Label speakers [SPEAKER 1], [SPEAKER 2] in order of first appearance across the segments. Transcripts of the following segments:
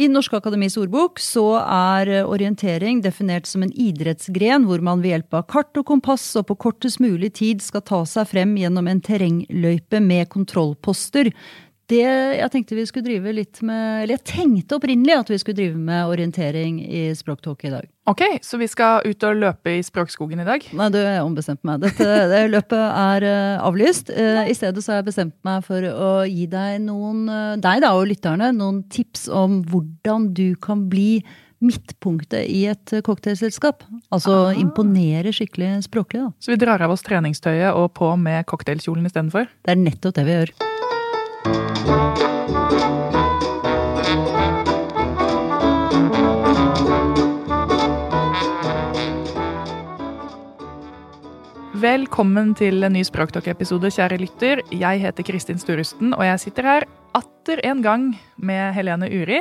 [SPEAKER 1] I Norske Akademis ordbok så er orientering definert som en idrettsgren hvor man ved hjelp av kart og kompass og på kortest mulig tid skal ta seg frem gjennom en terrengløype med kontrollposter. Det jeg tenkte vi skulle drive litt med Eller jeg tenkte opprinnelig at vi skulle drive med orientering i Språktalk i dag.
[SPEAKER 2] Ok, så vi skal ut og løpe i Språkskogen i dag?
[SPEAKER 1] Nei, har jeg ombestemt meg. Dette det løpet er uh, avlyst. Uh, I stedet så har jeg bestemt meg for å gi deg noen, uh, deg da og lytterne, noen tips om hvordan du kan bli midtpunktet i et cocktailselskap. Altså Aha. imponere skikkelig språklig, da.
[SPEAKER 2] Så vi drar av oss treningstøyet og på med cocktailkjolen istedenfor?
[SPEAKER 1] Det er nettopp det vi gjør.
[SPEAKER 2] Velkommen til en ny Språktalk-episode, kjære lytter. Jeg heter Kristin Sturusten, og jeg sitter her atter en gang med Helene Uri.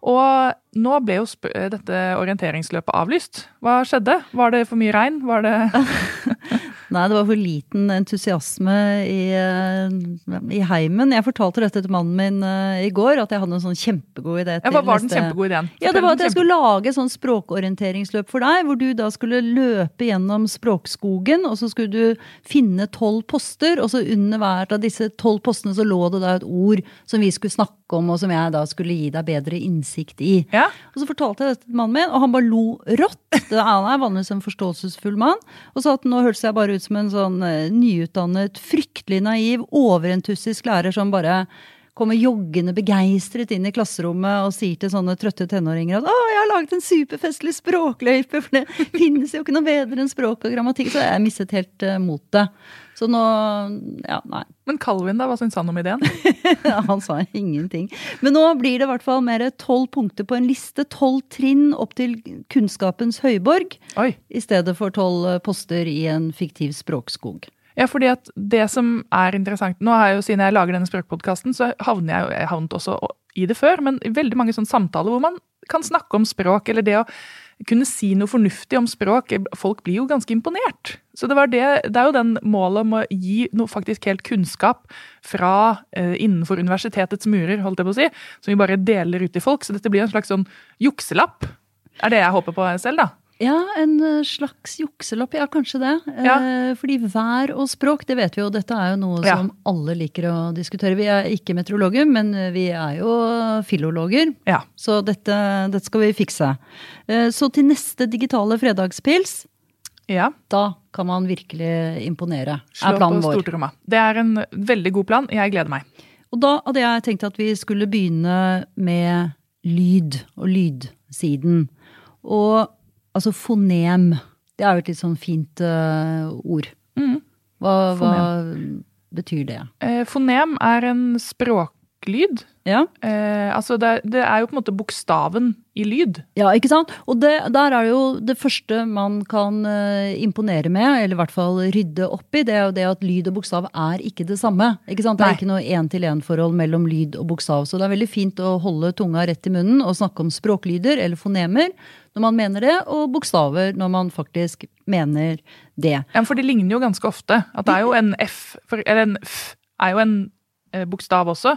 [SPEAKER 2] Og nå ble jo dette orienteringsløpet avlyst. Hva skjedde? Var det for mye regn? Var det
[SPEAKER 1] Nei, det var for liten entusiasme i, eh, i heimen. Jeg fortalte dette til mannen min uh, i går, at jeg hadde en sånn kjempegod idé.
[SPEAKER 2] Ja, hva var den kjempegode ideen?
[SPEAKER 1] Ja, det var at jeg skulle lage sånn språkorienteringsløp for deg, hvor du da skulle løpe gjennom språkskogen, og så skulle du finne tolv poster, og så under hvert av disse tolv postene så lå det da et ord som vi skulle snakke om, og som jeg da skulle gi deg bedre innsikt i.
[SPEAKER 2] Ja.
[SPEAKER 1] Og så fortalte jeg dette til mannen min, og han bare lo rått. Det er vanligvis en forståelsesfull mann. Og sa at nå hørtes jeg bare ut som en sånn uh, nyutdannet, fryktelig naiv, overentusiastisk lærer som bare kommer joggende begeistret inn i klasserommet og sier til sånne trøtte tenåringer at 'Å, jeg har laget en superfestlig språkløype', for det finnes jo ikke noe bedre enn språk og grammatikk. Så jeg mistet helt uh, motet. Så nå Ja, nei.
[SPEAKER 2] Men Calvin, da? Hva syns han om ideen?
[SPEAKER 1] han sa ingenting. Men nå blir det i hvert fall mer tolv punkter på en liste. Tolv trinn opp til kunnskapens høyborg.
[SPEAKER 2] Oi.
[SPEAKER 1] I stedet for tolv poster i en fiktiv språkskog.
[SPEAKER 2] Ja, fordi at det som er interessant Nå har jeg jo, Siden jeg lager denne språkpodkasten, så havner jeg Jeg havnet også i det før, men veldig mange sånne samtaler hvor man kan snakke om språk, eller det å kunne si noe fornuftig om språk. Folk blir jo ganske imponert. Så det, det, det er jo den målet om å gi noe faktisk helt kunnskap fra eh, innenfor universitetets murer, holdt jeg på å si, som vi bare deler ut til folk. Så dette blir en slags sånn jukselapp. Er det jeg håper på selv, da?
[SPEAKER 1] Ja, en eh, slags jukselapp. Ja, kanskje det. Ja. Eh, fordi vær og språk, det vet vi jo, dette er jo noe ja. som alle liker å diskutere. Vi er ikke meteorologer, men vi er jo filologer.
[SPEAKER 2] Ja.
[SPEAKER 1] Så dette, dette, skal vi fikse. Eh, så til neste digitale fredagspils,
[SPEAKER 2] ja.
[SPEAKER 1] da kan man virkelig imponere.
[SPEAKER 2] Slå
[SPEAKER 1] er planen
[SPEAKER 2] på stortromma. Det er en veldig god plan. Jeg gleder meg.
[SPEAKER 1] Og da hadde jeg tenkt at vi skulle begynne med lyd og lydsiden. Og Altså fonem. Det er jo et litt sånn fint uh, ord.
[SPEAKER 2] Mm.
[SPEAKER 1] Hva, hva, betyr det?
[SPEAKER 2] Eh, fonem er en språklyd.
[SPEAKER 1] Ja.
[SPEAKER 2] Eh, altså det, det, er jo på en måte bokstaven i lyd.
[SPEAKER 1] Ja, ikke sant? Og det, der er jo det første man kan uh, imponere med, eller i hvert fall rydde opp i, det er jo det at lyd og bokstav er ikke det samme. Ikke sant? Det er Nei. ikke noe én-til-én-forhold mellom lyd og bokstav. Så det er veldig fint å holde tunga rett i munnen og snakke om språklyder eller fonemer når man mener det, og bokstaver når man faktisk mener det.
[SPEAKER 2] Ja, For det ligner jo ganske ofte. At det er jo en F, for, eller en F er jo en eh, bokstav også.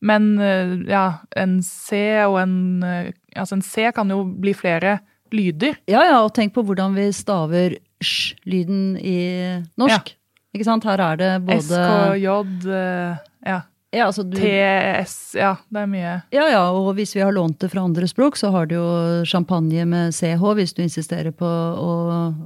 [SPEAKER 2] Men eh, ja, en C og en eh, Altså en C kan jo bli flere lyder.
[SPEAKER 1] Ja, ja, og tenk på hvordan vi staver sj-lyden i norsk. Ja. Ikke sant? Her er det både
[SPEAKER 2] SKJ Ja.
[SPEAKER 1] Ja, altså du,
[SPEAKER 2] TS Ja, det er mye.
[SPEAKER 1] Ja, ja, og hvis vi har lånt det fra andre språk, så har du jo champagne med CH, hvis du insisterer på å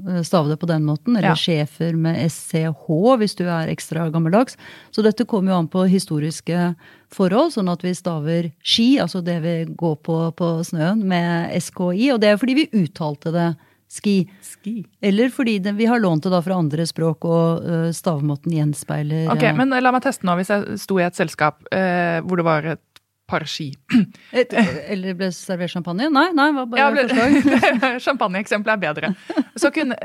[SPEAKER 1] eh, stave det på den måten. Eller ja. schæfer med SCH, hvis du er ekstra gammeldags. Så dette kommer jo an på historiske forhold, sånn at vi staver ski, altså det vi går på på snøen, med SKI. Og det er fordi vi uttalte det Ski.
[SPEAKER 2] Ski.
[SPEAKER 1] Eller fordi det, vi har lånt det da fra andre språk, og uh, stavmåten gjenspeiler
[SPEAKER 2] Ok, ja. Men la meg teste nå, hvis jeg sto i et selskap uh, hvor det var et par ski.
[SPEAKER 1] Et, eller ble servert champagne? Nei, nei, var bare ja, forslag.
[SPEAKER 2] Champagneeksempelet er bedre. Så kunne,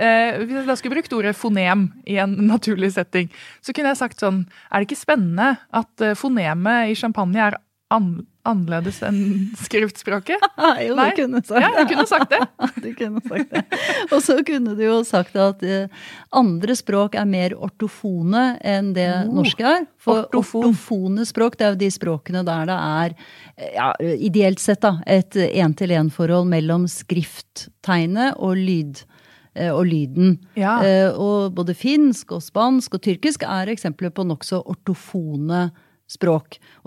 [SPEAKER 2] hvis jeg da skulle brukt ordet fonem i en naturlig setting, så kunne jeg sagt sånn Er det ikke spennende at fonemet i champagne er an, annerledes enn skriftspråket?
[SPEAKER 1] jo,
[SPEAKER 2] Nei.
[SPEAKER 1] du kunne sagt
[SPEAKER 2] Ja, jeg kunne sagt det.
[SPEAKER 1] du kunne sagt det. Og så kunne du jo sagt at eh, andre språk er mer ortofone enn det
[SPEAKER 2] Oh,
[SPEAKER 1] norske er. For
[SPEAKER 2] ortofon.
[SPEAKER 1] ortofone språk, det er jo de språkene der det er, ja, ideelt sett, da, et én-til-én-forhold mellom skrifttegnet og lyd. eh, Og lyden.
[SPEAKER 2] Ja.
[SPEAKER 1] Eh, Og både finsk og spansk og tyrkisk er eksempler på nokså ortofone språk.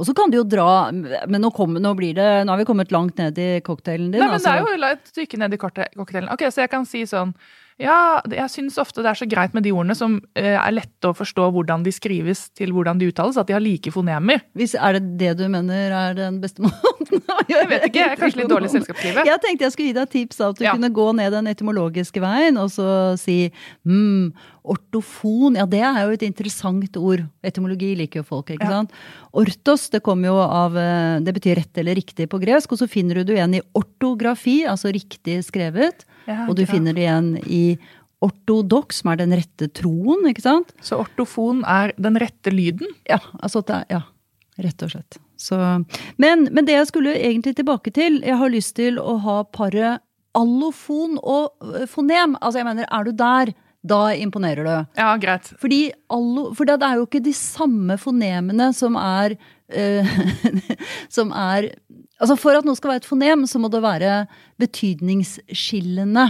[SPEAKER 1] Og så kan du jo dra Men nå, kom, nå, blir det, nå har vi kommet langt ned i cocktailen din.
[SPEAKER 2] Nei, men det er
[SPEAKER 1] altså.
[SPEAKER 2] jo la et stykke ned i cocktailen. Ok, Så jeg kan si sånn Ja, jeg syns ofte det er så greit med de ordene som eh, er lette å forstå hvordan de skrives til hvordan de uttales, at de har like fonemer.
[SPEAKER 1] Hvis, er det det du mener er den beste måten å gjøre
[SPEAKER 2] Jeg vet ikke, jeg er kanskje litt dårlig i selskapslivet.
[SPEAKER 1] Jeg tenkte jeg skulle gi deg tips av at du
[SPEAKER 2] Ja.
[SPEAKER 1] kunne gå ned den etymologiske veien og så si mm, ortofon. Ja, det er jo et interessant ord. Etymologi liker jo folk, ikke
[SPEAKER 2] Ja.
[SPEAKER 1] sant. Ortos, det kommer jo av eh, Det betyr rett eller riktig på gresk, og så finner du det igjen i ortografi, altså riktig skrevet.
[SPEAKER 2] Ja,
[SPEAKER 1] og du finner det igjen i ortodoks, som er den rette troen, ikke sant.
[SPEAKER 2] Så ortofon er den rette lyden.
[SPEAKER 1] Ja, altså det er, ja, rett og slett. Så, men, men det jeg skulle egentlig tilbake til, jeg har lyst til å ha paret allofon og øh, fonem. Altså jeg mener, er du der, da imponerer du.
[SPEAKER 2] Ja, greit.
[SPEAKER 1] Fordi allo, for det er jo ikke de samme fonemene som er uh, Som er Altså for at noe skal være et fonem, så må det være betydningsskillende.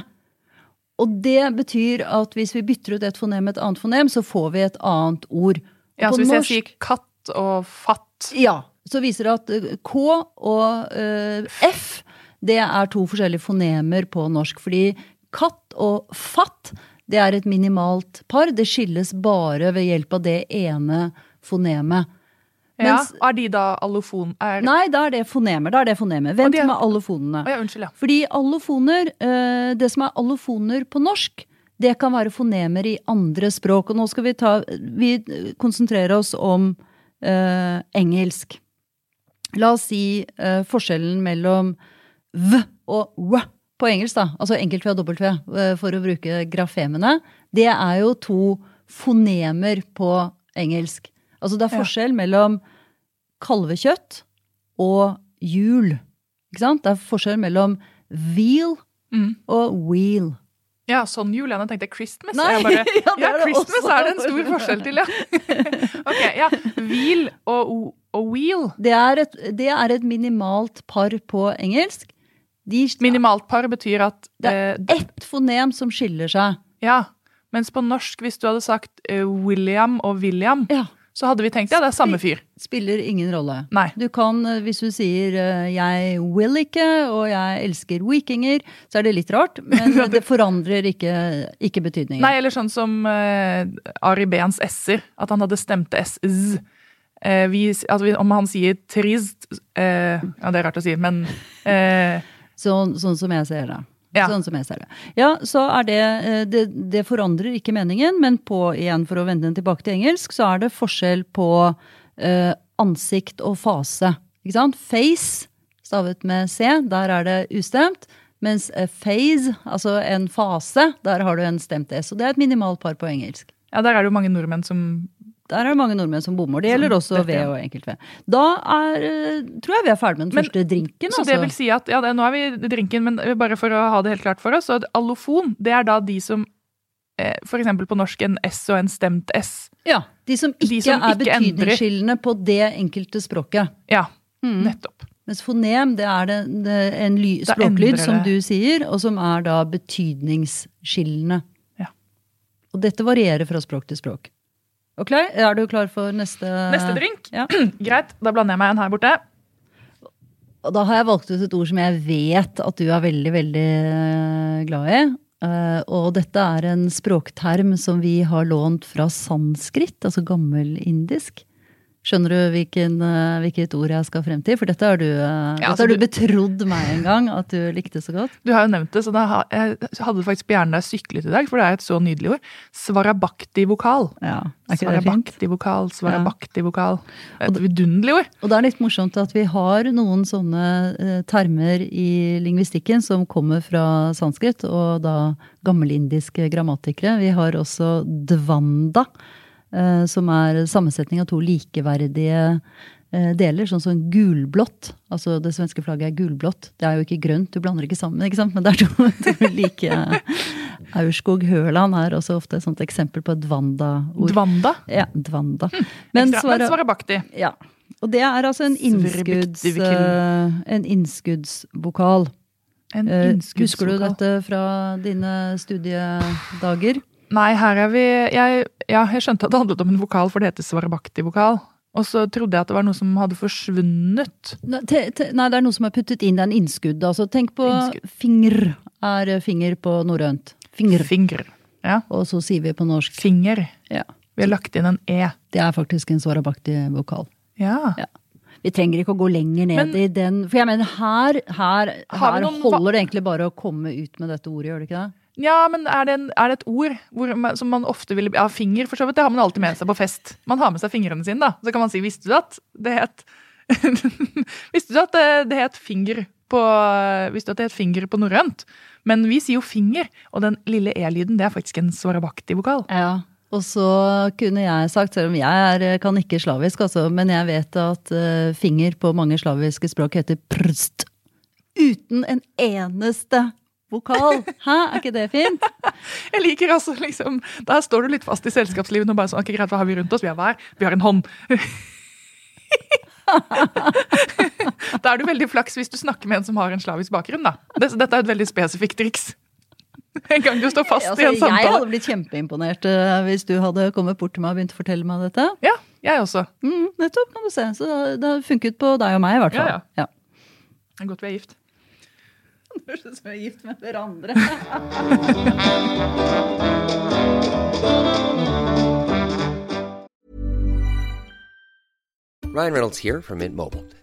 [SPEAKER 1] Og det betyr at hvis vi bytter ut et fonem med et annet fonem, så får vi et annet ord. Og
[SPEAKER 2] Ja, så hvis jeg sier katt og fatt
[SPEAKER 1] ja, så viser det at eh, K og uh, F det er to forskjellige fonemer på norsk. Fordi katt og fatt det er et minimalt par. Det skilles bare ved hjelp av det ene fonemet.
[SPEAKER 2] Ja, Er de da allofon? Er...
[SPEAKER 1] Nei, da er det fonemer. Da er det fonemer. Vent
[SPEAKER 2] er-
[SPEAKER 1] med allofonene.
[SPEAKER 2] Ja, unnskyld, ja.
[SPEAKER 1] Fordi allofoner, eh, det som er allofoner på norsk, det kan være fonemer i andre språk. Og nå skal vi ta Vi konsentrerer oss om eh, engelsk. La oss si eh, forskjellen mellom v og w på engelsk, da. Altså enkelt V og dobbelt V, eh, for å bruke grafemene. Det er jo to fonemer på engelsk. Altså det er forskjell mellom kalvekjøtt og hjul. Ikke sant? Det er forskjell mellom wheel
[SPEAKER 2] Mm.
[SPEAKER 1] og wheel.
[SPEAKER 2] Ja, sånn jul. jeg tenkte Christmas.
[SPEAKER 1] Nei,
[SPEAKER 2] bare,
[SPEAKER 1] ja,
[SPEAKER 2] ja,
[SPEAKER 1] er
[SPEAKER 2] Christmas
[SPEAKER 1] også.
[SPEAKER 2] er det en stor forskjell til, ja. ok, ja. Wheel og, og wheel.
[SPEAKER 1] Det er, et, det er et minimalt par på engelsk. De,
[SPEAKER 2] Minimalt par betyr at
[SPEAKER 1] det
[SPEAKER 2] eh,
[SPEAKER 1] er ett fonem som skiller seg.
[SPEAKER 2] Ja, mens på norsk, hvis du hadde sagt eh, William og William,
[SPEAKER 1] Ja.
[SPEAKER 2] så hadde vi tenkt ja, det er samme fyr.
[SPEAKER 1] Spiller ingen rolle.
[SPEAKER 2] Nei.
[SPEAKER 1] Du kan, eh, hvis du sier eh, 'jeg will ikke' og 'jeg elsker vikinger', så er det litt rart, men det forandrer ikke, ikke betydningen.
[SPEAKER 2] Nei, eller sånn som eh, Ari Behns s-er, at han hadde stemte s-z. Eh, vi, altså, om han sier trist eh, Ja, det er rart å si, men eh,
[SPEAKER 1] Sånn, sånn som jeg ser det.
[SPEAKER 2] Ja.
[SPEAKER 1] Sånn som jeg ser det. Ja, så er det, eh, det Det forandrer ikke meningen, men på, igjen for å vende den tilbake til engelsk, så er det forskjell på eh, ansikt og fase. Ikke sant? Face, stavet med C, der er det ustemt. Mens eh, phase, altså en fase, der har du en stemt S. Og det er et minimalt par på engelsk.
[SPEAKER 2] ja, der er det jo mange nordmenn som
[SPEAKER 1] Der er det mange nordmenn som bommer. Det gjelder også V og enkelt V. Da er, eh, tror jeg vi er ferdig med den
[SPEAKER 2] Men-
[SPEAKER 1] første drinken.
[SPEAKER 2] Så
[SPEAKER 1] altså.
[SPEAKER 2] det vil si at, ja, det, Nå er vi i drinken, men bare for å ha det helt klart for oss. Så allofon det er da de som eh, f.eks. på norsk en S og en stemt S.
[SPEAKER 1] Ja, De som ikke
[SPEAKER 2] De som
[SPEAKER 1] er betydningsskillende på det enkelte språket.
[SPEAKER 2] Ja,
[SPEAKER 1] Mm.
[SPEAKER 2] nettopp.
[SPEAKER 1] Mens fonem det er det, det, en ly, språklyd, som du sier, og som er da betydningsskillende.
[SPEAKER 2] Ja.
[SPEAKER 1] Og dette varierer fra språk til språk. Ok, Er du klar for neste
[SPEAKER 2] Neste drink.
[SPEAKER 1] Ja.
[SPEAKER 2] Greit, da blander jeg meg en her borte.
[SPEAKER 1] Og da har jeg valgt ut et ord som jeg vet at du er veldig, veldig eh, glad i. Eh, og dette er en språkterm som vi har lånt fra sanskrit, altså gammelindisk. Skjønner du hvilken, eh, hvilket ord jeg skal frem til? For dette har du, ja,
[SPEAKER 2] altså
[SPEAKER 1] du
[SPEAKER 2] du-
[SPEAKER 1] betrodd meg en gang at du likte så godt.
[SPEAKER 2] Du har jo nevnt det, så da jeg hadde faktisk på hjernen da jeg syklet i dag, for det er et så nydelig ord. Svarabakti-vokal.
[SPEAKER 1] Ja?
[SPEAKER 2] Svarabakti-vokal, svarabakti-vokal. Et vidunderlig ord.
[SPEAKER 1] Og det er litt morsomt at vi har noen sånne eh, termer i lingvistikken som kommer fra sanskrit, og da gammelindiske grammatikere. Vi har også dvanda, eh, som er sammensetning av to likeverdige eh, deler, sånn som gulblått. Altså det svenske flagget er gulblått. Det er jo ikke grønt, du blander ikke sammen, ikke sant? men det er to, to like. Aurskog-Høland er også ofte et sånt eksempel på et Dvanda-ord.
[SPEAKER 2] Dvanda?
[SPEAKER 1] Ja, Dvanda.
[SPEAKER 2] Men, Ekstra, men Svarabakti.
[SPEAKER 1] Ja. Og det er altså en, innskudds, en innskuddsvokal. En innskuddsvokal. Husker du dette fra dine studiedager?
[SPEAKER 2] Nei, her er vi jeg, Ja, jeg skjønte at det handlet om en vokal, for det heter svarabakti-vokal. Og så trodde jeg at det var noe som hadde forsvunnet.
[SPEAKER 1] Nei, te, te, nei det er noe som er puttet inn. Det er en innskudd. Altså, tenk på innskudd. finger er finger på norrønt. Finger.
[SPEAKER 2] Finger. Ja.
[SPEAKER 1] Og så sier vi på norsk
[SPEAKER 2] Finger.
[SPEAKER 1] Ja.
[SPEAKER 2] Vi har lagt inn en e.
[SPEAKER 1] Det er faktisk en svarabakti-vokal.
[SPEAKER 2] Ja.
[SPEAKER 1] ja. Vi trenger ikke å gå lenger ned Men, i den. For jeg mener, her, her, her holder det egentlig bare å komme ut med dette ordet, gjør det ikke det?
[SPEAKER 2] Ja, men er det, en, er det et ord man, som man ofte vil Ja, finger, for så vidt. Det har man alltid med seg på fest. Man har med seg fingrene sine, da. Så kan man si 'visste du at det het Visste du at det, det het finger på Visste du at det het finger på norrønt? Men vi sier jo finger, og den lille e-lyden det er faktisk en svarabakti-vokal.
[SPEAKER 1] Ja, og så kunne jeg sagt, selv om jeg er, kan ikke slavisk, altså, men jeg vet at uh, finger på mange slaviske språk heter prst. Uten en eneste vokal. Hæ, er ikke det fint?
[SPEAKER 2] Jeg liker altså liksom Der står du litt fast i selskapslivet og bare sånn, ok greit, hva har vi rundt oss? Vi har hver, vi har en hånd. da er du veldig flaks hvis du snakker med en som har en slavisk bakgrunn, da. Dette er et veldig spesifikt triks. En gang du står fast altså, i en samtale.
[SPEAKER 1] Jeg hadde blitt kjempeimponert uh, hvis du hadde kommet bort til meg og begynt å fortelle meg dette.
[SPEAKER 2] Ja, jeg også.
[SPEAKER 1] Mm, nettopp, kan du se. Så det har funket på deg og meg, i hvert fall. Ja, ja. ja.
[SPEAKER 2] Det er godt vi er gift.
[SPEAKER 1] Som er gift med hverandre.
[SPEAKER 3] Ryan Reynolds here from Mint Mobile.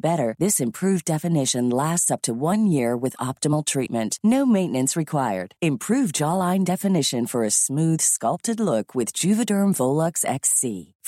[SPEAKER 4] better, this improved definition lasts up to one year with optimal treatment. No maintenance required. Improve jawline definition for a smooth, sculpted look with Juvederm Volux XC.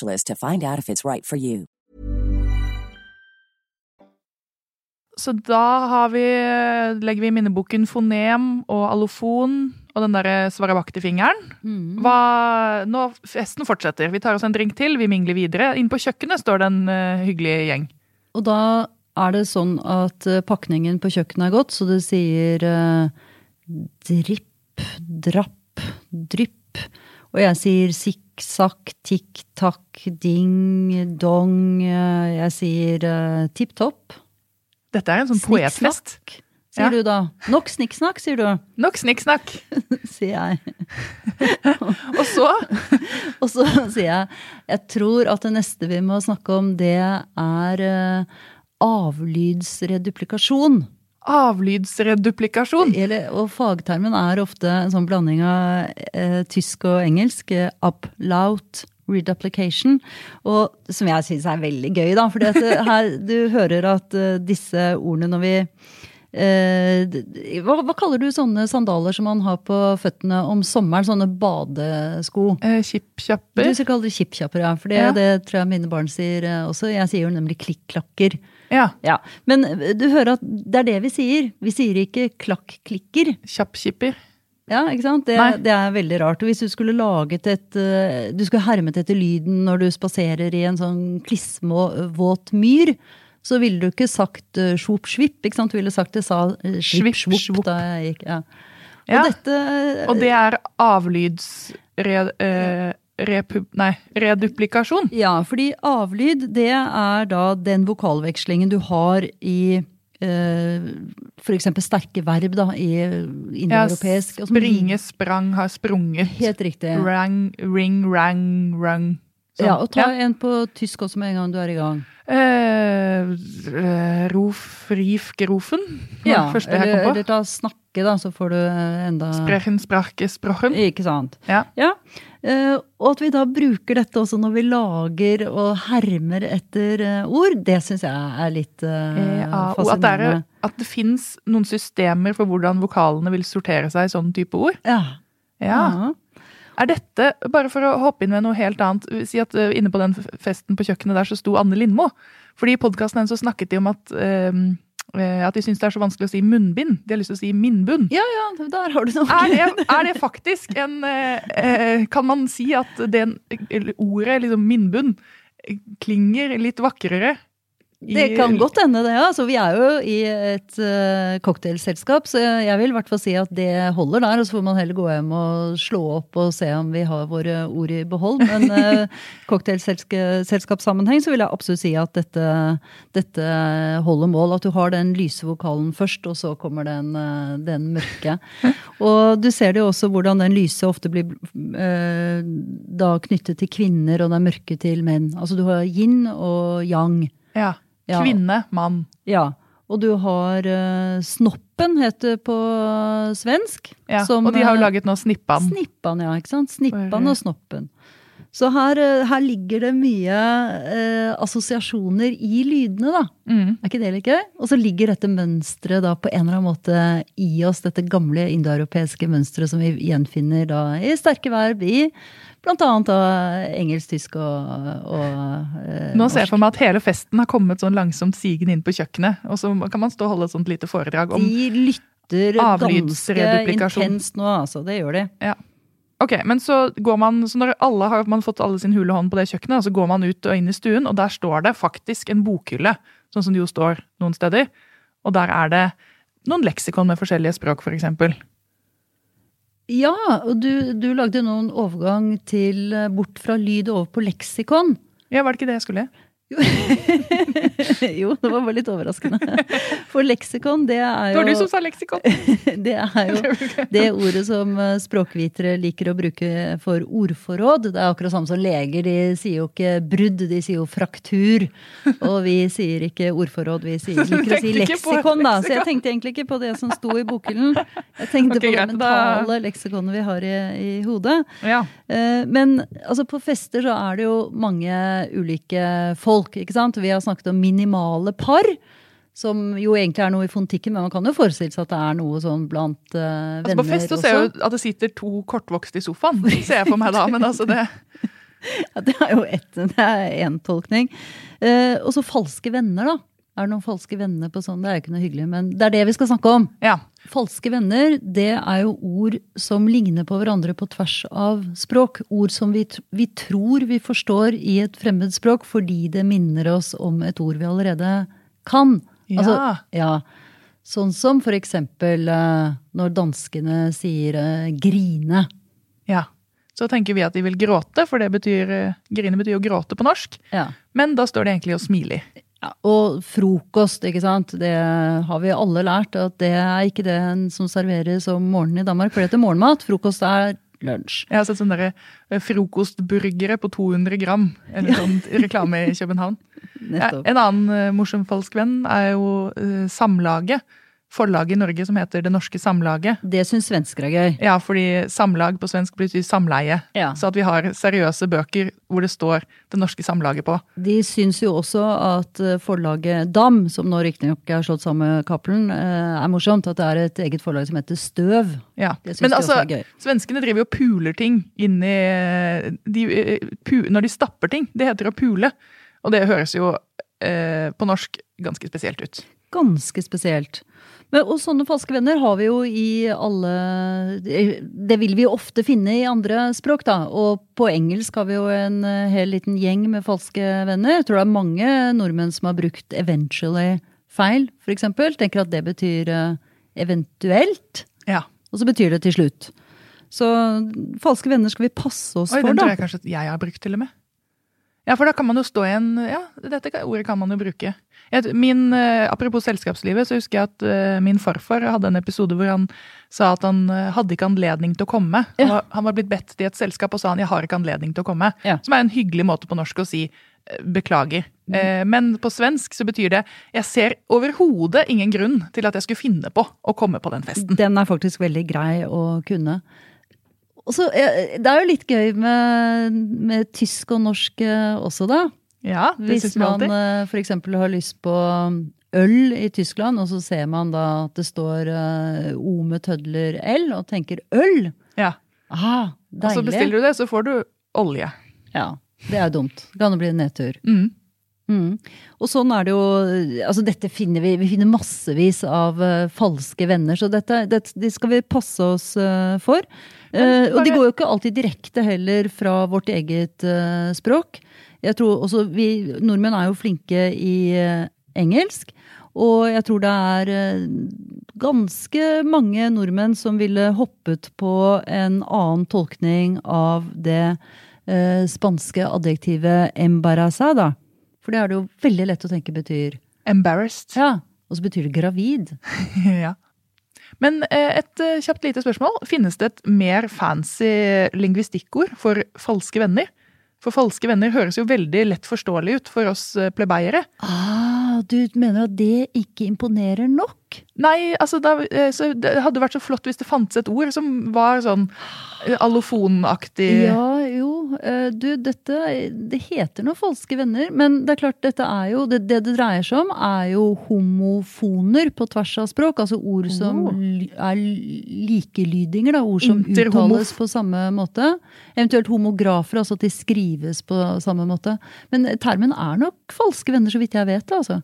[SPEAKER 4] to find out if it's right for you.
[SPEAKER 2] Så da har vi, legger vi i minneboken fonem og allofon og den derre svarabakti-fingeren. Mm. Nå, festen fortsetter. Vi tar oss en drink til, vi mingler videre. Inn på kjøkkenet står det en uh, hyggelig gjeng.
[SPEAKER 1] Og da er det sånn at uh, pakningen på kjøkkenet er gått, så det sier uh, dripp, drapp, drypp. Og jeg sier sikksakk, tikk-takk, ding, dong. eh, Jeg sier uh, tipp topp.
[SPEAKER 2] Dette er en sånn poetfest.
[SPEAKER 1] Sier
[SPEAKER 2] Ja.
[SPEAKER 1] du da. Nok snikksnakk, sier du,
[SPEAKER 2] Nok snikksnakk.
[SPEAKER 1] sier jeg.
[SPEAKER 2] Og så
[SPEAKER 1] Og så sier jeg jeg tror at det neste vi må snakke om, det er uh, avlydsreduplikasjon.
[SPEAKER 2] Avlydsreduplikasjon.
[SPEAKER 1] Eller, og fagtermen er ofte en sånn blanding av eh, tysk og engelsk. Eh, uplout reduplication. Og som jeg syns er veldig gøy, da. For du hører at eh, disse ordene når vi eh, hva, hva kaller du sånne sandaler som man har på føttene om sommeren? Sånne badesko?
[SPEAKER 2] Eh,
[SPEAKER 1] Du skal kalle det kjippkjapper, ja. For det,
[SPEAKER 2] Ja.
[SPEAKER 1] det tror jeg mine barn sier eh, også. Jeg sier jo nemlig klikk-klakker.
[SPEAKER 2] Ja.
[SPEAKER 1] Ja. Men eh, du hører at det er det vi sier. Vi sier ikke klakk-klikker.
[SPEAKER 2] Kjappkipper.
[SPEAKER 1] Ja, ikke sant? Det, det er veldig rart. Og hvis du skulle laget et eh, Du skulle hermet etter lyden når du spaserer i en sånn klissvåt myr, så ville du ikke sagt uh, svop svipp, ikke sant? Du ville sagt det sa uh, svipp
[SPEAKER 2] Svipp,
[SPEAKER 1] svopp
[SPEAKER 2] svopp.
[SPEAKER 1] da jeg gikk. Ja. Og
[SPEAKER 2] Ja.
[SPEAKER 1] dette eh,
[SPEAKER 2] Og det er avlydsre... Eh, repu, nei, reduplikasjon.
[SPEAKER 1] Ja, fordi avlyd, det er da den vokalvekslingen du har i eh, eksempel sterke verb da, i
[SPEAKER 2] Ja,
[SPEAKER 1] indoeuropeisk. Ja,
[SPEAKER 2] springe, sprang, har sprunget.
[SPEAKER 1] Helt riktig.
[SPEAKER 2] Rang, ring, rang, rung. Sånn.
[SPEAKER 1] Ja, og ta
[SPEAKER 2] Ja.
[SPEAKER 1] en på tysk også med en gang du er i gang.
[SPEAKER 2] Eh, eh, rof, rif, gerufen.
[SPEAKER 1] Ja,
[SPEAKER 2] første jeg
[SPEAKER 1] eller,
[SPEAKER 2] på.
[SPEAKER 1] eller ta snakke, da, så får du eh, enda
[SPEAKER 2] Sprechen, sprache, sprochen.
[SPEAKER 1] Ikke sant.
[SPEAKER 2] Ja.
[SPEAKER 1] Eh, og at vi da bruker dette også når vi lager og hermer etter eh, ord, det syns jeg er litt fascinerende.
[SPEAKER 2] Ja, og at det, det fins noen systemer for hvordan vokalene vil sortere seg i sånn type ord.
[SPEAKER 1] Ja.
[SPEAKER 2] Ja.
[SPEAKER 1] Ja.
[SPEAKER 2] Er dette, bare for å hoppe inn med noe helt annet, si at eh, inne på den festen på kjøkkenet der så sto Anne Lindmo. Fordi i podkasten hennes så snakket de om at, eh, eh, at de syns det er så vanskelig å si munnbind. De har lyst til å si minnbunn.
[SPEAKER 1] ja, ja, der har du noe.
[SPEAKER 2] Er det, er det faktisk en eh, eh, Kan man si at det ordet liksom minnbunn eh, klinger litt vakrere?
[SPEAKER 1] Det kan godt hende, det. Altså, vi er jo i et uh, cocktailselskap, så jeg vil i hvert fall si at det holder der. Og så får man heller gå hjem og slå opp og se om vi har våre ord i behold. Men uh, cocktailselskapssammenheng så vil jeg absolutt si at dette, dette holder mål. At du har den lyse vokalen først, og så kommer den, eh, den mørke. Og du ser det jo også hvordan den lyse ofte blir uh, da knyttet til kvinner, og den mørke til menn. Altså du har yin og yang.
[SPEAKER 2] Ja.
[SPEAKER 1] Ja.
[SPEAKER 2] Kvinne, mann.
[SPEAKER 1] Ja, og du har uh, Snoppen, heter det på svensk.
[SPEAKER 2] Ja.
[SPEAKER 1] som,
[SPEAKER 2] og de har jo laget nå Snippan.
[SPEAKER 1] Snippan, ja. ikke sant? Snippan og Snoppen. Så her, eh, her ligger det mye eh, assosiasjoner i lydene, da.
[SPEAKER 2] Mm.
[SPEAKER 1] Er ikke det litt gøy? Og så ligger dette mønsteret da på en eller annen måte i oss, dette gamle indoeuropeiske mønsteret som vi gjenfinner da i sterke verb i blant annet engelsk, tysk og, og eh,
[SPEAKER 2] Nå ser jeg for meg at hele festen har kommet sånn langsomt sigende inn på kjøkkenet. Og så kan man stå og holde et sånt lite foredrag om avlydsreduplikasjon.
[SPEAKER 1] De lytter ganske intenst nå, altså. Det gjør de.
[SPEAKER 2] Ja. Ok, men så går man, så når alle har man fått alle sin hule hånd på det kjøkkenet, så går man ut og inn i stuen, og der står det faktisk en bokhylle, sånn som det jo står noen steder. Og der er det noen leksikon med forskjellige språk, for eksempel.
[SPEAKER 1] Ja, og du, du lagde nå en overgang til eh, bort fra lyd og over på leksikon.
[SPEAKER 2] Ja, var det ikke det jeg skulle?
[SPEAKER 1] jo, det var bare litt overraskende. For leksikon, det er jo Det
[SPEAKER 2] var du som sa leksikon!
[SPEAKER 1] Det er jo det ordet som eh, språkvitere liker å bruke for ordforråd. Det er akkurat samme som leger. De sier jo ikke brudd, de sier jo fraktur. Og vi sier ikke ordforråd, vi sier, liker å si leksikon, da. Så jeg tenkte egentlig ikke på det som sto i bokhyllen. Jeg tenkte
[SPEAKER 2] okay,
[SPEAKER 1] på det
[SPEAKER 2] mentale da-
[SPEAKER 1] leksikonet vi har i, i hodet.
[SPEAKER 2] Ja.
[SPEAKER 1] Eh, Men altså, på fester så er det jo mange ulike folk, ikke sant? Vi har snakket om minimale par, som jo egentlig er noe i fontikken, men man kan jo forestille seg at det er noe sånn blant eh,
[SPEAKER 2] Altså,
[SPEAKER 1] venner
[SPEAKER 2] på fest så ser jeg jo at det sitter to kortvokste i sofaen, ser jeg for meg da. Men altså det
[SPEAKER 1] Ja, det er jo ett, det er én tolkning. Eh, og så falske venner, da. Er det noen falske venner på sånn? Det er jo ikke noe hyggelig, men det er det vi skal snakke om.
[SPEAKER 2] Ja.
[SPEAKER 1] Falske venner, det er jo ord som ligner på hverandre på tvers av språk. Ord som vi, vi tror vi forstår i et fremmed språk fordi det minner oss om et ord vi allerede kan. Altså,
[SPEAKER 2] Ja.
[SPEAKER 1] ja. Sånn som for eksempel eh, når danskene sier eh, grine.
[SPEAKER 2] ja. så tenker vi at de vil gråte, for det betyr eh, Grine betyr jo gråte på norsk.
[SPEAKER 1] Ja.
[SPEAKER 2] Men da står de egentlig og smiler.
[SPEAKER 1] Ja, og frokost, ikke sant. Det har vi alle lært, at det er ikke det som serveres om morgenen i Danmark. For det heter morgenmat. Frokost er lunsj.
[SPEAKER 2] Jeg har sett sånne eh, frokostburgere på 200 gram. En sånn reklame i København.
[SPEAKER 1] Nettopp.
[SPEAKER 2] en annen eh, morsom falsk venn er jo eh, Samlaget. Forlaget i Norge som heter Det Norske Samlaget.
[SPEAKER 1] Det syns svensker er gøy.
[SPEAKER 2] Ja, fordi samlag på svensk betyr samleie.
[SPEAKER 1] Ja.
[SPEAKER 2] Så at vi har seriøse bøker hvor det står Det Norske Samlaget på.
[SPEAKER 1] De syns jo også at eh, forlaget Dam, som nå riktignok er slått sammen med Cappelen, eh, er morsomt. At det er et eget forlag som heter Støv.
[SPEAKER 2] Ja.
[SPEAKER 1] Det syns de
[SPEAKER 2] altså,
[SPEAKER 1] også er gøy.
[SPEAKER 2] svenskene driver jo og puler ting inn i de, pu, Når de stapper ting. Det heter å pule. Og det høres jo eh, på norsk ganske spesielt ut.
[SPEAKER 1] Ganske spesielt. Men, og sånne falske venner har vi jo i alle Det vil vi jo ofte finne i andre språk, da. Og på engelsk har vi jo en eh, hel liten gjeng med falske venner. Jeg tror det er mange nordmenn som har brukt 'eventually' feil, eksempel. Tenker at det betyr eh, eventuelt,
[SPEAKER 2] Ja.
[SPEAKER 1] og så betyr det til slutt. Så falske venner skal vi passe oss
[SPEAKER 2] Oi,
[SPEAKER 1] for,
[SPEAKER 2] den tror jeg kanskje at jeg har brukt, til og med. Ja, for da kan man jo stå i en Ja, dette ordet kan man jo bruke. Min, eh, apropos selskapslivet, så husker jeg at eh, min farfar hadde en episode hvor han sa at han eh, hadde ikke anledning til å komme. Han, var, han var blitt bedt til et selskap, og sa han 'jeg har ikke anledning til å komme'.
[SPEAKER 1] Ja.
[SPEAKER 2] Som er en hyggelig måte på norsk å si beklager. Mm. men på svensk så betyr det 'jeg ser overhodet ingen grunn til at jeg skulle finne på å komme på den festen'.
[SPEAKER 1] Den er faktisk veldig grei å kunne. Og så, eh, det er jo litt gøy med, med tysk og norsk eh, også, da.
[SPEAKER 2] Ja, det
[SPEAKER 1] Hvis
[SPEAKER 2] synes vi
[SPEAKER 1] man
[SPEAKER 2] alltid.
[SPEAKER 1] eh, for eksempel har lyst på um, øl i Tyskland, og så ser man da at det står eh, O med tødler L, og tenker øl!
[SPEAKER 2] Ja.
[SPEAKER 1] Ah,
[SPEAKER 2] Og så bestiller du det, så får du olje.
[SPEAKER 1] Ja, det er dumt. Det kan jo bli en nedtur.
[SPEAKER 2] Mm.
[SPEAKER 1] Mm. Og sånn er det jo altså Dette finner vi. Vi finner massevis av uh, falske venner, så dette, dette de skal vi passe oss uh, for. Eh, og de går jo ikke alltid direkte heller fra vårt eget språk. Jeg tror også vi Nordmenn er jo flinke i engelsk. Og jeg tror det er ganske mange nordmenn som ville hoppet på en annen tolkning av det eh, spanske adjektivet embarazada. For det er det jo veldig lett å tenke betyr
[SPEAKER 2] Embarrassed.
[SPEAKER 1] Ja, og så betyr det gravid.
[SPEAKER 2] ja. Men eh, et eh, kjapt lite spørsmål. Finnes det et mer fancy lingvistikkord for falske venner? For falske venner høres jo veldig lett forståelig ut for oss eh, plebeiere.
[SPEAKER 1] Ah, du mener at det ikke imponerer nok?
[SPEAKER 2] Nei, altså da, eh, det hadde vært så flott hvis det fantes et ord som var sånn eh, allofonaktig.
[SPEAKER 1] Ja, jo. eh, Du, dette Det heter noe falske venner, men det er klart, dette er jo Det det, det dreier seg om, er jo homofoner på tvers av språk. Altså ord som
[SPEAKER 2] Oh.
[SPEAKER 1] er likelydinger, da. Ord som uttales på samme måte. Eventuelt homografer, altså at de skrives på samme måte. Men termen er nok falske venner, så vidt jeg vet altså.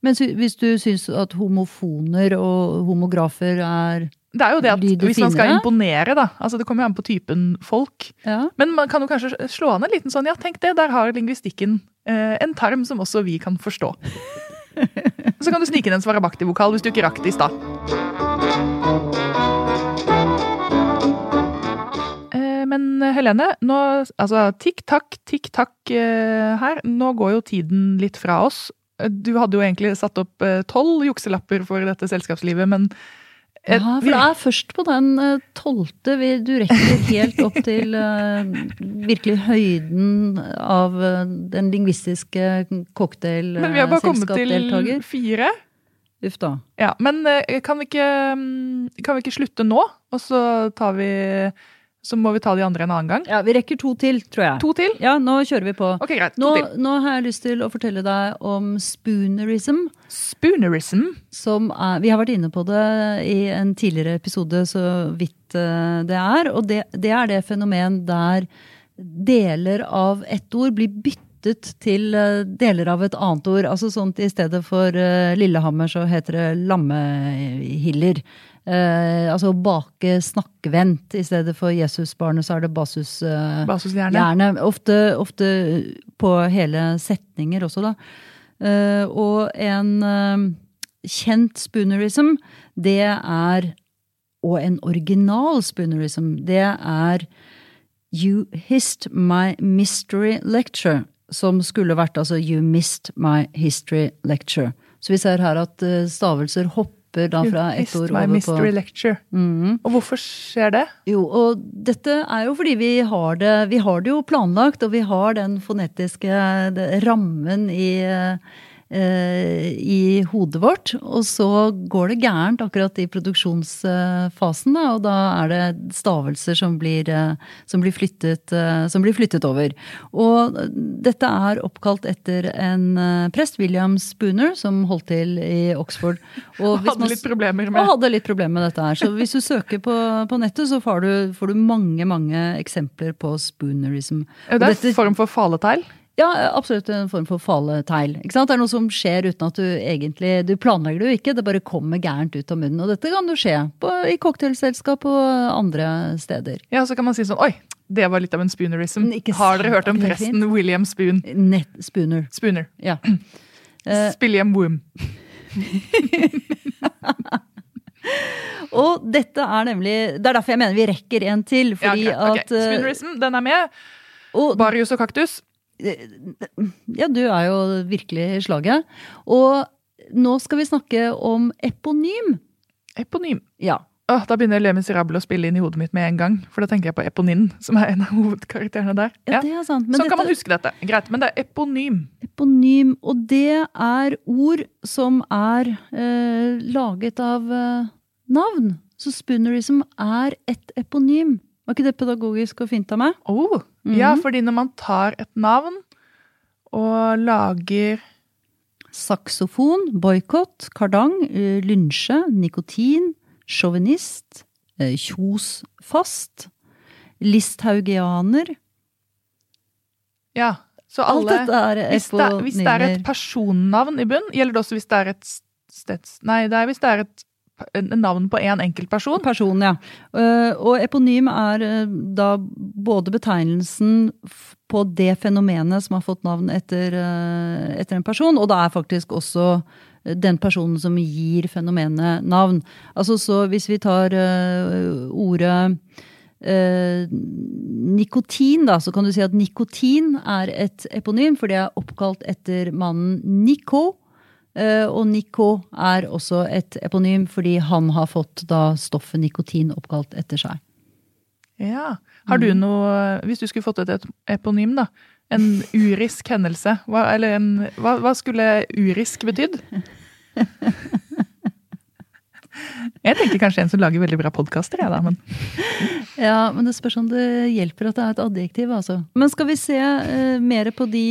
[SPEAKER 1] Men hvis du syns at homofoner og homografer er
[SPEAKER 2] Det er jo det at
[SPEAKER 1] de
[SPEAKER 2] hvis man skal imponere, da. Altså det kommer jo an på typen folk.
[SPEAKER 1] Ja.
[SPEAKER 2] Men man kan jo kanskje slå an en liten sånn Ja, tenk det, der har lingvistikken eh, en term som også vi kan forstå. Så kan du snike inn en svarabakti-vokal hvis du ikke rakk det i stad. Eh, Men Helene, nå, altså tikk-takk, tikk-takk eh, her. Nå går jo tiden litt fra oss. Du hadde jo egentlig satt opp eh, tolv jukselapper for dette selskapslivet, men
[SPEAKER 1] Ja, for det er først på den eh, tolvte vi- du rekker helt opp til eh, virkelig høyden av den lingvistiske
[SPEAKER 2] Men vi har bare kommet til fire.
[SPEAKER 1] Uff da.
[SPEAKER 2] Ja, men kan vi, ikke, mm, kan vi ikke slutte nå? Og så tar vi Så må vi ta de andre en annen gang.
[SPEAKER 1] Ja, vi rekker to til, tror jeg.
[SPEAKER 2] To til?
[SPEAKER 1] Ja, nå kjører vi på.
[SPEAKER 2] Ok, greit. To
[SPEAKER 1] Nå,
[SPEAKER 2] til.
[SPEAKER 1] nå har jeg lyst til å fortelle deg om spoonerism.
[SPEAKER 2] Spoonerism.
[SPEAKER 1] Som er, vi har vært inne på det i en tidligere episode, så vidt eh, det er. Og det, det er det fenomen der deler av ett ord blir byttet til eh, deler av et annet ord. Altså sånt i stedet for eh, Lillehammer så heter det lammehiller. Eh, altså bake snakkevent i stedet for Jesusbarnet, så er det
[SPEAKER 2] basushjerne.
[SPEAKER 1] Uh, Basus Ofte, ofte på hele setninger også, da. Uh, og en eh, kjent spoonerism, det er Og en original spoonerism, det er You hissed my mystery lecture. Som skulle vært altså You missed my history lecture. Så vi ser her at eh, stavelser hopper da fra
[SPEAKER 2] You
[SPEAKER 1] ett
[SPEAKER 2] missed my
[SPEAKER 1] over
[SPEAKER 2] mystery
[SPEAKER 1] på
[SPEAKER 2] lecture.
[SPEAKER 1] Mm.
[SPEAKER 2] Og hvorfor skjer det?
[SPEAKER 1] Jo, og dette er jo fordi vi har det, vi har det jo planlagt, og vi har den fonetiske rammen i, eh, i hodet vårt. Og så går det gærent akkurat i produksjonsfasen, da, og da er det stavelser som blir, eh, som blir, flyttet, eh, som blir flyttet over. Og dette er oppkalt etter en eh, prest, William Spooner, som holdt til i Oxford. Og hvis
[SPEAKER 2] Hadde
[SPEAKER 1] man-
[SPEAKER 2] litt problemer
[SPEAKER 1] og
[SPEAKER 2] med
[SPEAKER 1] hadde litt problemer med dette her. Så hvis du søker på, på nettet, så får du, får du mange, mange eksempler på spoonerism.
[SPEAKER 2] Er det en form for faletegl?
[SPEAKER 1] Ja, absolutt en form for. Ikke sant? Det er noe som skjer uten at du egentlig Du planlegger det jo ikke, det bare kommer gærent ut av munnen. Og dette kan jo skje på, i cocktailselskap og andre steder.
[SPEAKER 2] Ja, så kan man si sånn Oi, det var litt av en spoonerism. Har dere hørt om presten William Spoon?
[SPEAKER 1] Net spooner.
[SPEAKER 2] Spooner.
[SPEAKER 1] Ja. Eh,
[SPEAKER 2] Spilliam Woom.
[SPEAKER 1] Og dette er nemlig Det er derfor jeg mener vi rekker en til.
[SPEAKER 2] Ja,
[SPEAKER 1] okay.
[SPEAKER 2] ok, ok.
[SPEAKER 1] at eh,
[SPEAKER 2] Spoonerism, den er med.
[SPEAKER 1] og
[SPEAKER 2] Barius og kaktus.
[SPEAKER 1] Ja, du er jo virkelig i slaget. Og nå skal vi snakke om eponym.
[SPEAKER 2] Eponym.
[SPEAKER 1] Ja.
[SPEAKER 2] Åh, da begynner Le Miserable å spille inn i hodet mitt med en gang. For da tenker jeg på Eponin, som er en av hovedkarakterene der.
[SPEAKER 1] ja, det er sant. Men
[SPEAKER 2] sånn kan man huske dette. Greit, men det er eponym.
[SPEAKER 1] eponym, og det er ord som er eh, laget av eh, navn. Så spoonerism er et eponym. Var ikke det pedagogisk og fint av meg?
[SPEAKER 2] Oh, Ja, fordi når man tar et navn og lager
[SPEAKER 1] Saksofon, boikott, kardang, lynsje, nikotin, sjåvinist, kjosfast, kjos fast, listhaugianer.
[SPEAKER 2] Ja, så alle
[SPEAKER 1] er
[SPEAKER 2] hvis det, hvis det er et personnavn i bunn, gjelder det også hvis det er et steds... Nei, det er hvis det er et navn på én enkelt person.
[SPEAKER 1] Person, ja. Eh, Og eponym er eh, da både betegnelsen på det fenomenet som har fått navn etter, eh, etter en person, og det er faktisk også den personen som gir fenomenet navn. Altså så hvis vi tar ordet eh, nikotin, da, så kan du si at nikotin er et eponym, for det er oppkalt etter mannen Nico. Eh, og Nico er også et eponym fordi han har fått da stoffet nikotin oppkalt etter seg.
[SPEAKER 2] Ja. Har du
[SPEAKER 1] Mm.
[SPEAKER 2] noe Hvis du skulle fått et eponym, da. En urisk hendelse. Hva, eller en, hva, hva skulle urisk betydd? Jeg tenker kanskje en som lager veldig bra podkaster, jeg, da. Men
[SPEAKER 1] Ja, men det spørs om det hjelper at det er et adjektiv, altså. Men skal vi se uh, mer på de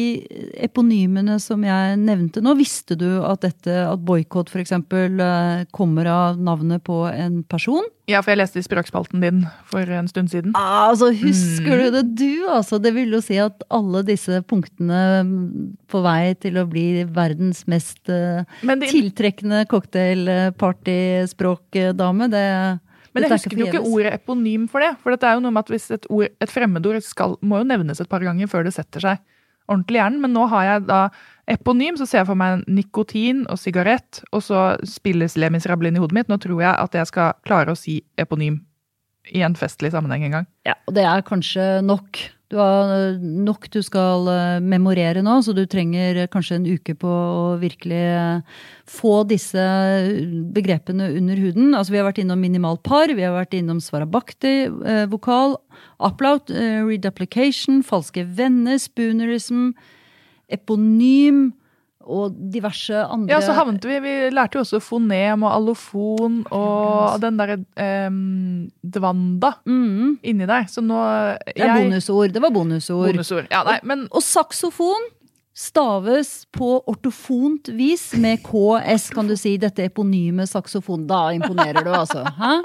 [SPEAKER 1] eponymene som jeg nevnte nå? Visste du at dette, at boikott f.eks. Uh, kommer av navnet på en person?
[SPEAKER 2] Ja, for jeg leste i språkspalten din for en stund siden.
[SPEAKER 1] Ah, altså, husker du det, du, altså? Det vil jo si at alle disse punktene mm, på vei til å bli verdens mest
[SPEAKER 2] din... Det-
[SPEAKER 1] tiltrekkende cocktailpartyspråkdame, det
[SPEAKER 2] Men jeg
[SPEAKER 1] er
[SPEAKER 2] husker jo ikke ordet eponym for det. For det er jo noe med at hvis et, ord, et fremmedord skal, må jo nevnes et par ganger før det setter seg ordentlig i hjernen. Men nå har jeg da eponym, så ser jeg for meg nikotin og sigarett, og så spilles Le Miserable i hodet mitt. Nå tror jeg at jeg skal klare å si eponym i en festlig sammenheng en gang.
[SPEAKER 1] Ja, og det er kanskje nok. Du har eh, nok du skal eh, memorere nå, så du trenger eh, kanskje en uke på å virkelig få disse begrepene under huden. Altså, vi har vært innom minimal par, vi har vært innom svarabakti, vokal, upload, reduplication, falske venner, spoonerism, eponym og diverse andre
[SPEAKER 2] Ja, så havnet vi Vi lærte jo også fonem og allofon og den derre um, dvanda
[SPEAKER 1] mm,
[SPEAKER 2] inni der. Så nå
[SPEAKER 1] Det er bonusord. Det var bonusord.
[SPEAKER 2] Bonusord. Ja, nei, men
[SPEAKER 1] Og saksofon staves på ortofont vis med KS, kan du si. Dette eponyme saksofon. Da imponerer du, altså. Hæ?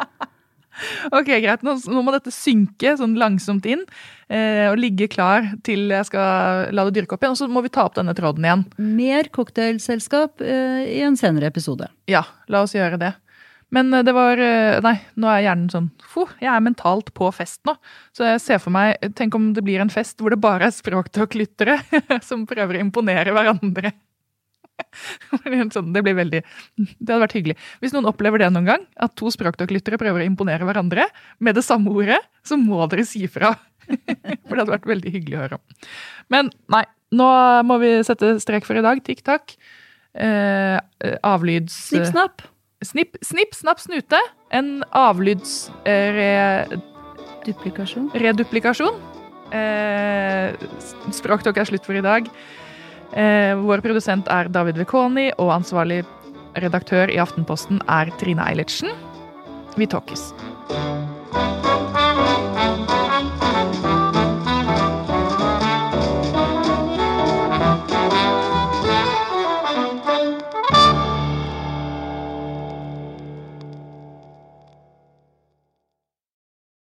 [SPEAKER 2] Ok, greit. Nå, nå må dette synke sånn langsomt inn eh, og ligge klar til jeg skal la det dyrke opp igjen. Og så må vi ta opp denne tråden igjen.
[SPEAKER 1] Mer cocktailselskap eh, i en senere episode.
[SPEAKER 2] Ja, la oss gjøre det. Men eh, det var eh, Nei, nå er hjernen sånn Fo, jeg er mentalt på fest nå. Så jeg ser for meg Tenk om det blir en fest hvor det bare er språktalklyttere som prøver å imponere hverandre. sånn, det blir veldig Det hadde vært hyggelig. Hvis noen opplever det noen gang, at to språkdokklyttere prøver å imponere hverandre med det samme ordet, så må dere si fra. For det hadde vært veldig hyggelig å høre om. Men nei, nå må vi sette strek for i dag. Tikk-takk. Eh, avlyds...
[SPEAKER 1] Snipp, snapp.
[SPEAKER 2] Snipp, snipp, snapp, snute. En avlyds... Eh, re,
[SPEAKER 1] Duplikasjon.
[SPEAKER 2] reduplikasjon. Eh, Språktalk er slutt for i dag. Eh, vår produsent er David Vekoni, og ansvarlig redaktør i Aftenposten er Trine Eilertsen. Vi talkes.